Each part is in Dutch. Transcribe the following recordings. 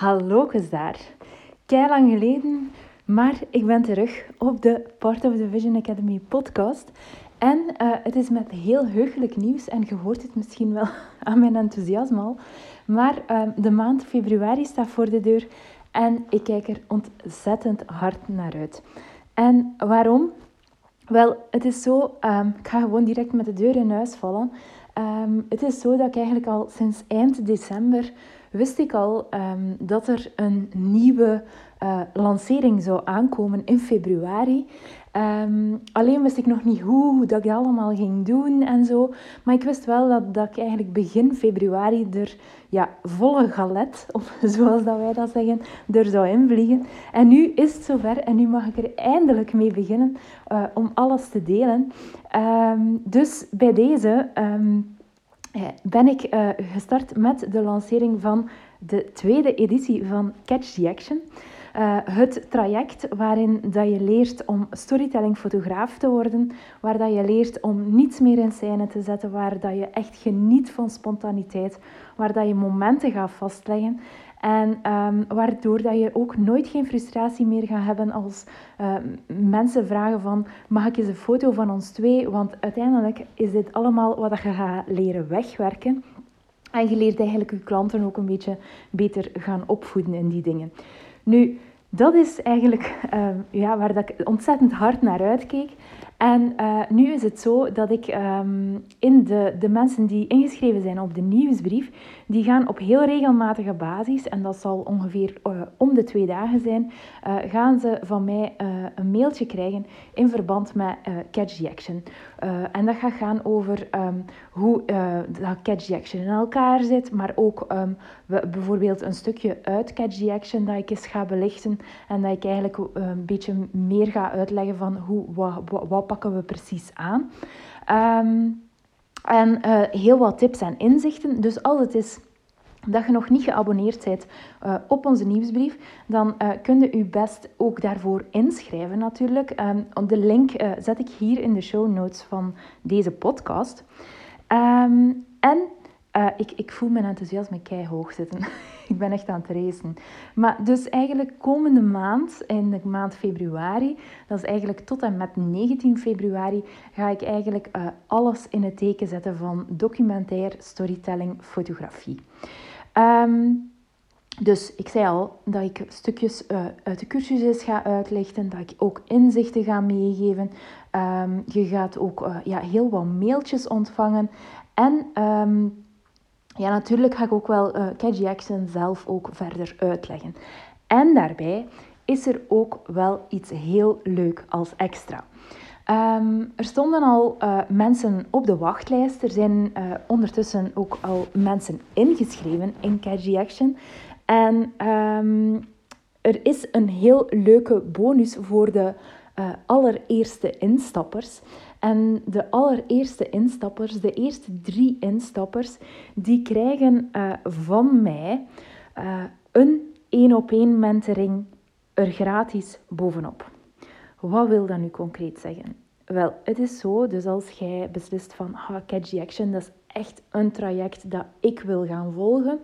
Hallo, daar. Kei lang geleden, maar ik ben terug op de Part of the Vision Academy podcast. En uh, het is met heel heugelijk nieuws en je hoort het misschien wel aan mijn enthousiasme al. Maar uh, de maand februari staat voor de deur en ik kijk er ontzettend hard naar uit. En waarom? Wel, het is zo, um, ik ga gewoon direct met de deur in huis vallen. Um, het is zo dat ik eigenlijk al sinds eind december wist ik al um, dat er een nieuwe uh, lancering zou aankomen in februari. Um, alleen wist ik nog niet hoe, dat ik allemaal ging doen en zo. Maar ik wist wel dat, dat ik eigenlijk begin februari er ja, volle galet, of zoals dat wij dat zeggen, er zou invliegen. En nu is het zover en nu mag ik er eindelijk mee beginnen uh, om alles te delen. Um, dus bij deze... ben ik uh, gestart met de lancering van de tweede editie van Catch the Action. Uh, het traject waarin dat je leert om storytelling fotograaf te worden, waar dat je leert om niets meer in scène te zetten, waar dat je echt geniet van spontaniteit, waar dat je momenten gaat vastleggen en um, waardoor dat je ook nooit geen frustratie meer gaat hebben als uh, mensen vragen van mag ik eens een foto van ons twee? Want uiteindelijk is dit allemaal wat je gaat leren wegwerken. En je leert eigenlijk je klanten ook een beetje beter gaan opvoeden in die dingen. Nu, dat is eigenlijk uh, ja, waar dat ik ontzettend hard naar uitkeek. En uh, nu is het zo dat ik um, in de, de mensen die ingeschreven zijn op de nieuwsbrief, die gaan op heel regelmatige basis, en dat zal ongeveer uh, om de twee dagen zijn, uh, gaan ze van mij een mailtje krijgen in verband met Catch the Action. en dat gaat gaan over um, hoe dat Catch the Action in elkaar zit, maar ook um, we, bijvoorbeeld een stukje uit Catch the Action dat ik eens ga belichten en dat ik eigenlijk een beetje meer ga uitleggen van hoe, wat, wat pakken we precies aan. Um, en uh, heel wat tips en inzichten. Dus als het is dat je nog niet geabonneerd bent uh, op onze nieuwsbrief, dan uh, kun je je best ook daarvoor inschrijven natuurlijk. Um, de link zet ik hier in de show notes van deze podcast. Um, en uh, ik, ik voel mijn enthousiasme keihog zitten. ik ben echt aan het racen. Maar dus eigenlijk komende maand, in de maand februari, dat is eigenlijk tot en met 19 februari, ga ik eigenlijk uh, alles in het teken zetten van documentair, storytelling, fotografie. Um, dus ik zei al dat ik stukjes uh, uit de cursuses ga uitlichten, dat ik ook inzichten ga meegeven. Um, je gaat ook ja, heel wat mailtjes ontvangen. En um, ja, natuurlijk ga ik ook wel uh, Catch Jackson zelf ook verder uitleggen. En daarbij is er ook wel iets heel leuk als extra. Um, er stonden al uh, mensen op de wachtlijst. Er zijn uh, ondertussen ook al mensen ingeschreven in Catch Action. En um, er is een heel leuke bonus voor de allereerste instappers. En de allereerste instappers, de eerste drie instappers, die krijgen uh, van mij uh, een één op één mentoring er gratis bovenop. Wat wil dat nu concreet zeggen? Wel, het is zo, dus als jij beslist van ah, Catch the Action, dat is echt een traject dat ik wil gaan volgen,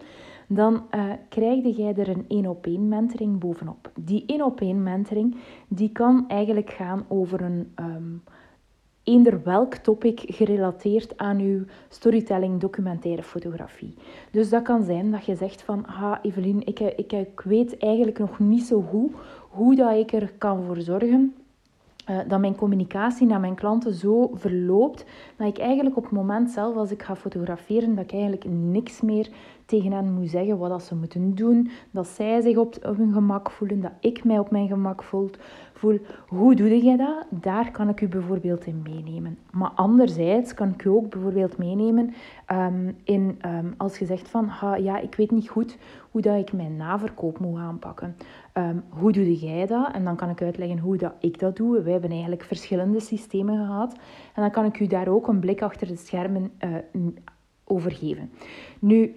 dan uh, krijg jij er een één op één mentoring bovenop. Die één op één mentoring, die kan eigenlijk gaan over een... Um, eender welk topic gerelateerd aan uw storytelling, documentaire fotografie. Dus dat kan zijn dat je zegt van, ha Evelien, ik, ik, ik weet eigenlijk nog niet zo goed hoe dat ik er kan voor zorgen uh, dat mijn communicatie naar mijn klanten zo verloopt dat ik eigenlijk op het moment zelf, als ik ga fotograferen, dat ik eigenlijk niks meer tegen hen moet zeggen wat dat ze moeten doen, dat zij zich op, op hun gemak voelen, dat ik mij op mijn gemak voel. Voel. Hoe doe je dat? Daar kan ik u bijvoorbeeld in meenemen. Maar anderzijds kan ik u ook bijvoorbeeld meenemen um, in um, als je zegt van ja, ik weet niet goed hoe dat ik mijn naverkoop moet aanpakken. Um, hoe doe jij dat? En dan kan ik uitleggen hoe dat ik dat doe. We hebben eigenlijk verschillende systemen gehad. En dan kan ik u daar ook een blik achter de schermen uh, over geven. Nu,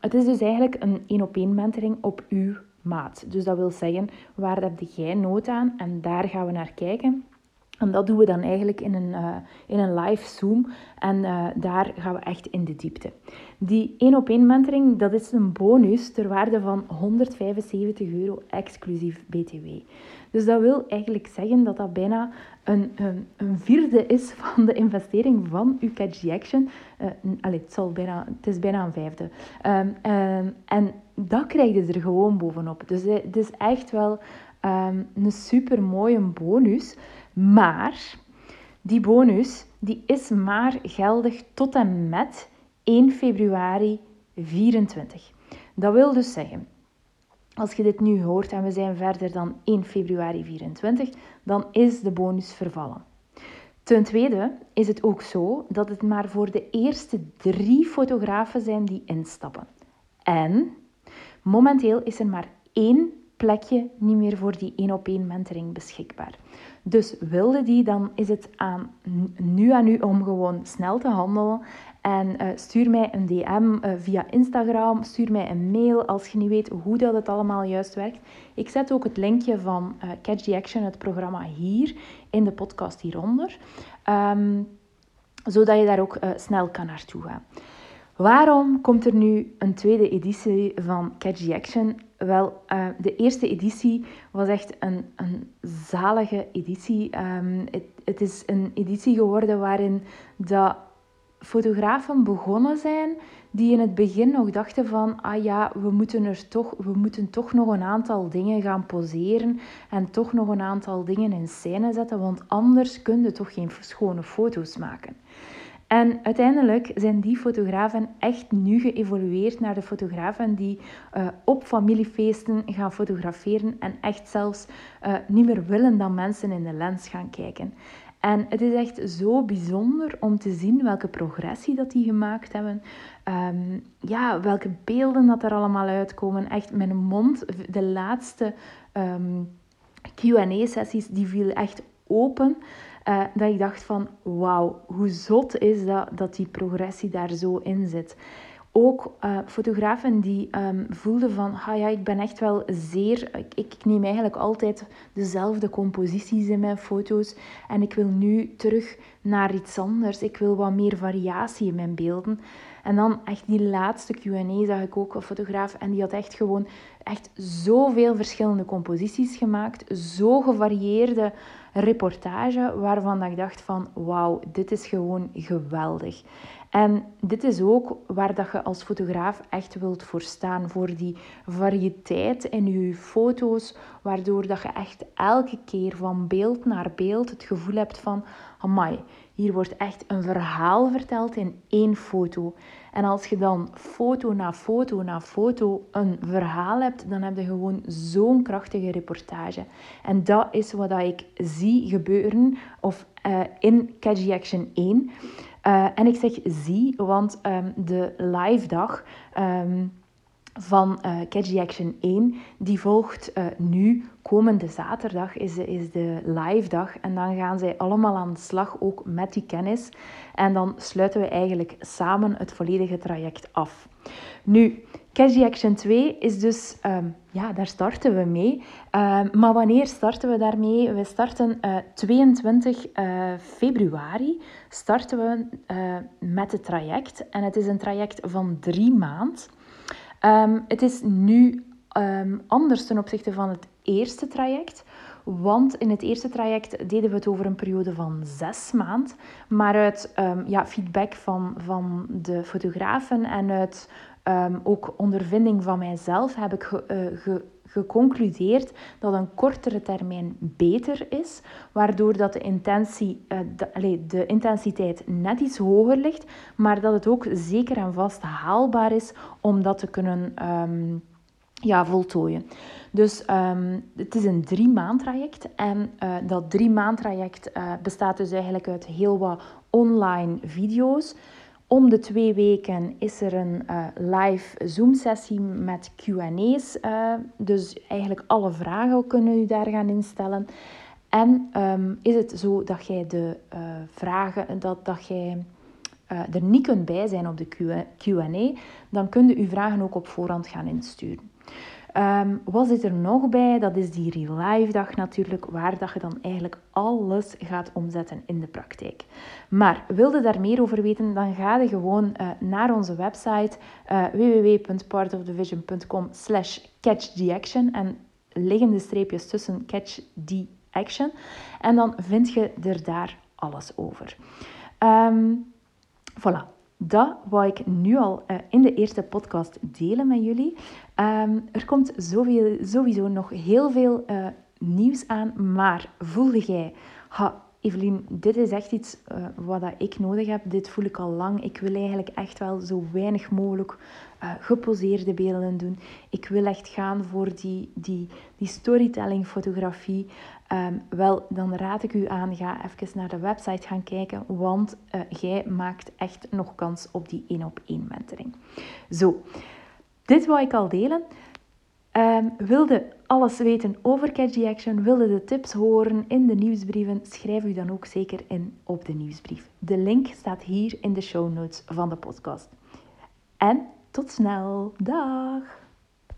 het is dus eigenlijk een één-op-één mentoring op uw maat. Dus dat wil zeggen, waar heb jij nood aan? En daar gaan we naar kijken. En dat doen we dan eigenlijk in een, uh, in een live Zoom. En uh, daar gaan we echt in de diepte. Die 1 op 1 mentoring, dat is een bonus ter waarde van 175 euro exclusief BTW. Dus dat wil eigenlijk zeggen dat dat bijna een, een, een vierde is van de investering van uw Catch Action. Uh, allez, het, zal het is bijna een vijfde. Um, um, en dat krijg je er gewoon bovenop. Dus het is echt wel um, een super mooie bonus. Maar die bonus die is maar geldig tot en met 1 februari 24. Dat wil dus zeggen, als je dit nu hoort en we zijn verder dan 1 februari 24, dan is de bonus vervallen. Ten tweede is het ook zo dat het maar voor de eerste drie fotografen zijn die instappen. En momenteel is er maar één plekje niet meer voor die één op één mentoring beschikbaar. Dus wilde die, dan is het aan, nu aan u om gewoon snel te handelen. En uh, stuur mij een DM eh, via Instagram, stuur mij een mail als je niet weet hoe dat het allemaal juist werkt. Ik zet ook het linkje van uh, Catch the Action, het programma hier, in de podcast hieronder. Um, zodat je daar ook snel kan naartoe gaan. Waarom komt er nu een tweede editie van Catch Action? Wel, uh, de eerste editie was echt een, een zalige editie. Um, het, is een editie geworden waarin de fotografen begonnen zijn die in het begin nog dachten van, ah ja, we moeten, er toch, we moeten toch nog een aantal dingen gaan poseren en toch nog een aantal dingen in scène zetten, want anders kun je toch geen schone foto's maken. En uiteindelijk zijn die fotografen echt nu geëvolueerd naar de fotografen die uh, op familiefeesten gaan fotograferen en echt zelfs uh, niet meer willen dat mensen in de lens gaan kijken. En het is echt zo bijzonder om te zien welke progressie dat die gemaakt hebben. Um, ja, welke beelden dat er allemaal uitkomen. Echt, mijn mond, de laatste um, Q&A-sessies, die viel echt open. Uh, dat ik dacht van, wauw, hoe zot is dat, dat die progressie daar zo in zit. Ook uh, fotografen die um, voelden van, ah ja, ik ben echt wel zeer... Ik, ik, neem eigenlijk altijd dezelfde composities in mijn foto's. En ik wil nu terug naar iets anders. Ik wil wat meer variatie in mijn beelden. En dan echt die laatste Q&A zag ik ook een fotograaf. En die had echt gewoon echt zoveel verschillende composities gemaakt. Zo gevarieerde reportage waarvan ik dacht van wauw, dit is gewoon geweldig. En dit is ook waar dat je als fotograaf echt wilt voor staan. Voor die variëteit in je foto's. Waardoor dat je echt elke keer van beeld naar beeld het gevoel hebt van... Amai, hier wordt echt een verhaal verteld in één foto. En als je dan foto na foto na foto een verhaal hebt, dan heb je gewoon zo'n krachtige reportage. En dat is wat ik zie gebeuren of, uh, in Catchy Action 1. Uh, en ik zeg zie, want um, de live dag um, van uh, Action 1, die volgt uh, nu. Komende zaterdag is, is de live dag. En dan gaan zij allemaal aan de slag, ook met die kennis. En dan sluiten we eigenlijk samen het volledige traject af. Nu, Catchy Action 2 is dus, um, ja, daar starten we mee. Um, maar wanneer starten we daarmee? We starten uh, 22 uh, februari starten we met het traject. En het is een traject van drie maanden. Um, het is nu um, anders ten opzichte van het eerste traject. Want in het eerste traject deden we het over een periode van zes maanden. Maar uit um, ja, feedback van, van de fotografen en uit ook ondervinding van mijzelf heb ik ge, uh, ge, geconcludeerd dat een kortere termijn beter is, waardoor dat de, intentie, uh, de, de intensiteit net iets hoger ligt, maar dat het ook zeker en vast haalbaar is om dat te kunnen um, ja, voltooien. Dus um, het is een drie maand traject en uh, dat drie maand traject uh, bestaat dus eigenlijk uit heel wat online video's. Om de twee weken is er een uh, live Zoom-sessie met QA's. Uh, dus eigenlijk alle vragen kunnen u daar gaan instellen. En um, is het zo dat jij de uh, vragen, dat, dat jij er niet kunt bij zijn op de Q&A, dan kun je uw vragen ook op voorhand gaan insturen. Um, wat zit er nog bij? Dat is die Real Life dag natuurlijk, waar dat je dan eigenlijk alles gaat omzetten in de praktijk. Maar wilde daar meer over weten, dan ga je gewoon uh, naar onze website uh, www.partofthevision.com slash catchtheaction en liggende streepjes tussen catch the action. En dan vind je er daar alles over. Um, voilà, dat wou ik nu al uh, in de eerste podcast delen met jullie. Um, er komt sowieso nog heel veel uh, nieuws aan, maar voelde jij, ha, Evelien, dit is echt iets uh, wat ik nodig heb. Dit voel ik al lang. Ik wil eigenlijk echt wel zo weinig mogelijk uh, geposeerde beelden doen. Ik wil echt gaan voor die, die, die storytelling fotografie. Um, wel, dan raad ik u aan, ga even naar de website gaan kijken, want uh, jij maakt echt nog kans op die één op één mentoring. Zo, dit wou ik al delen. Um, wilde alles weten over Catch the Action, wilde de tips horen in de nieuwsbrieven, schrijf u dan ook zeker in op de nieuwsbrief. De link staat hier in de show notes van de podcast. En tot snel. Dag!